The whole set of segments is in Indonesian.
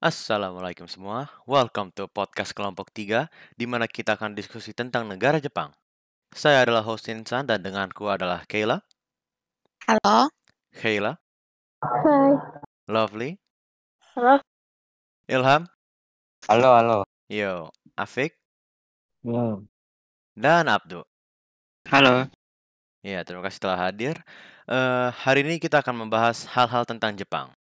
Assalamualaikum semua, welcome to podcast kelompok 3, di mana kita akan diskusi tentang negara Jepang. Saya adalah host Insan dan denganku adalah Kayla, Halo. Kayla, Hai. Lovely, Halo. Ilham, Halo, halo. Yo, Afik, Halo. dan Abdu. Halo. Ya, terima kasih telah hadir. Eh, hari ini kita akan membahas hal-hal tentang Jepang.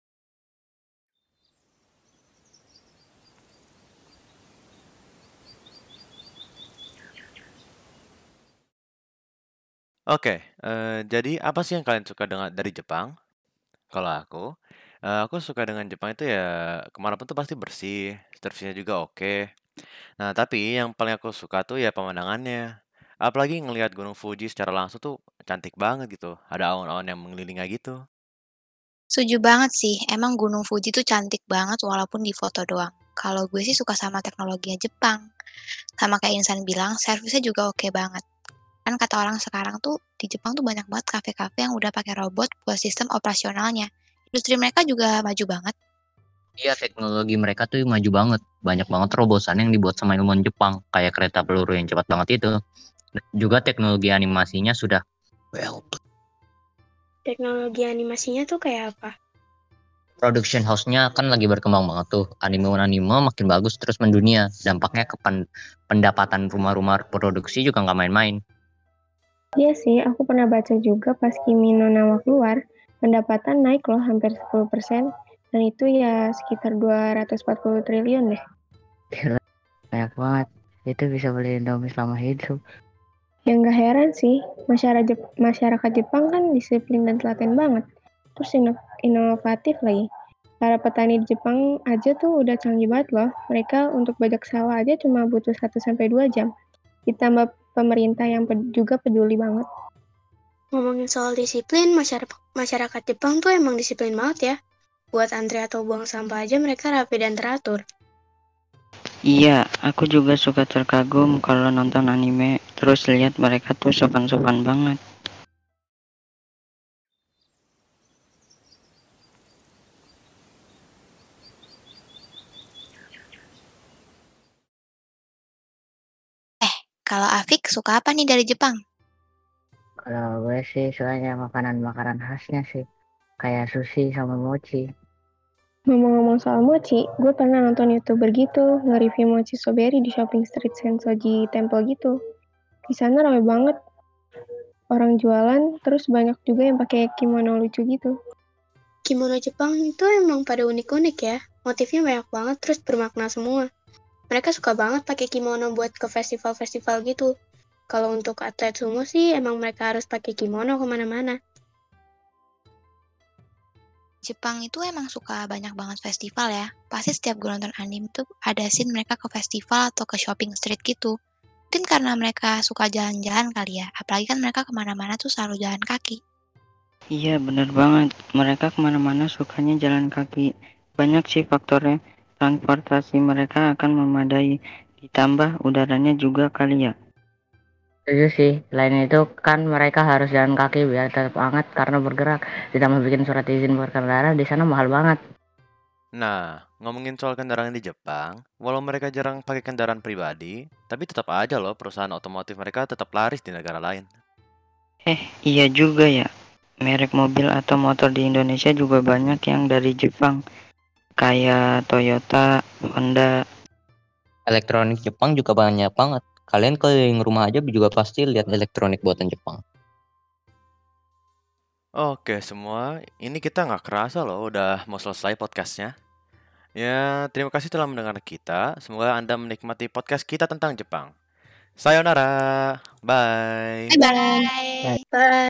Oke, eh, jadi apa sih yang kalian suka dengan dari Jepang? Kalau aku, eh, aku suka dengan Jepang itu ya ke mana pun tuh pasti bersih, servisnya juga oke. Nah, tapi yang paling aku suka tuh ya pemandangannya. Apalagi ngelihat Gunung Fuji secara langsung tuh cantik banget gitu. Ada awan-awan yang mengelilingi gitu. Setuju banget sih, emang Gunung Fuji tuh cantik banget walaupun di foto doang. Kalau gue sih suka sama teknologinya Jepang. Sama kayak Insan bilang, servisnya juga oke banget. Kan kata orang sekarang tuh, di Jepang tuh banyak banget kafe-kafe yang udah pakai robot buat sistem operasionalnya. Industri mereka juga maju banget. Iya, teknologi mereka tuh maju banget. Banyak banget terobosan yang dibuat sama ilmuwan Jepang, kayak kereta peluru yang cepat banget itu. Juga teknologi animasinya sudah well. Teknologi animasinya tuh kayak apa? Production house-nya kan lagi berkembang banget tuh. Anime-anime makin bagus terus mendunia. Dampaknya ke pen- pendapatan rumah-rumah produksi juga nggak main-main. Iya sih, aku pernah baca juga pas Kimi no Nawa keluar, pendapatan naik loh hampir 10%, dan itu ya sekitar 240 triliun deh. banyak banget itu bisa beli Indomie selama hidup Yang nggak heran sih, masyarakat, Jep- masyarakat Jepang kan disiplin dan telaten banget, terus ino- inovatif lagi. Para petani di Jepang aja tuh udah canggih banget loh, mereka untuk bajak sawah aja cuma butuh 1-2 jam. Ditambah pemerintah yang ped- juga peduli banget. Ngomongin soal disiplin, masyarakat, masyarakat Jepang tuh emang disiplin banget ya. Buat antri atau buang sampah aja mereka rapi dan teratur. iya aku juga suka terkagum kalau nonton anime terus lihat mereka tuh sopan-sopan banget Kalau Afik suka apa nih dari Jepang? kalau gue sih sukanya makanan-makanan khasnya sih kayak sushi sama mochi Ngomong-ngomong soal mochi, gue pernah nonton youtuber gitu, nge-review mochi strawberry di shopping street Sensoji Temple gitu. Di sana rame banget orang jualan, terus banyak juga yang pakai kimono lucu gitu. Kimono Jepang itu emang pada unik-unik ya. Motifnya banyak banget terus bermakna semua. Mereka suka banget pakai kimono buat ke festival-festival gitu. Kalau untuk atlet sumo sih emang mereka harus pakai kimono ke mana-mana. Jepang itu emang suka banyak banget festival ya. Pasti setiap gue nonton anime tuh ada scene mereka ke festival atau ke shopping street gitu. Mungkin karena mereka suka jalan-jalan kali ya. Apalagi kan mereka ke mana-mana tuh selalu jalan kaki. iya bener banget mereka ke mana-mana sukanya jalan kaki banyak sih faktornya transportasi mereka akan memadai ditambah udaranya juga kali ya Setuju sih. Selain itu kan mereka harus jalan kaki biar tetap hangat karena bergerak. Ditambah bikin surat izin berkendara di sana mahal banget. Nah, ngomongin soal kendaraan di Jepang, walau mereka jarang pakai kendaraan pribadi, tapi tetap aja loh perusahaan otomotif mereka tetap laris di negara lain. eh iya juga ya merek mobil atau motor di Indonesia juga banyak yang dari Jepang kayak Toyota Honda Elektronik Jepang juga banyak banget. Kalian keliling rumah aja juga pasti lihat elektronik buatan Jepang. Oke semua, ini kita nggak kerasa loh udah mau selesai podcastnya. Ya, terima kasih telah mendengar kita. Semoga Anda menikmati podcast kita tentang Jepang. Sayonara, bye. Bye-bye. Bye.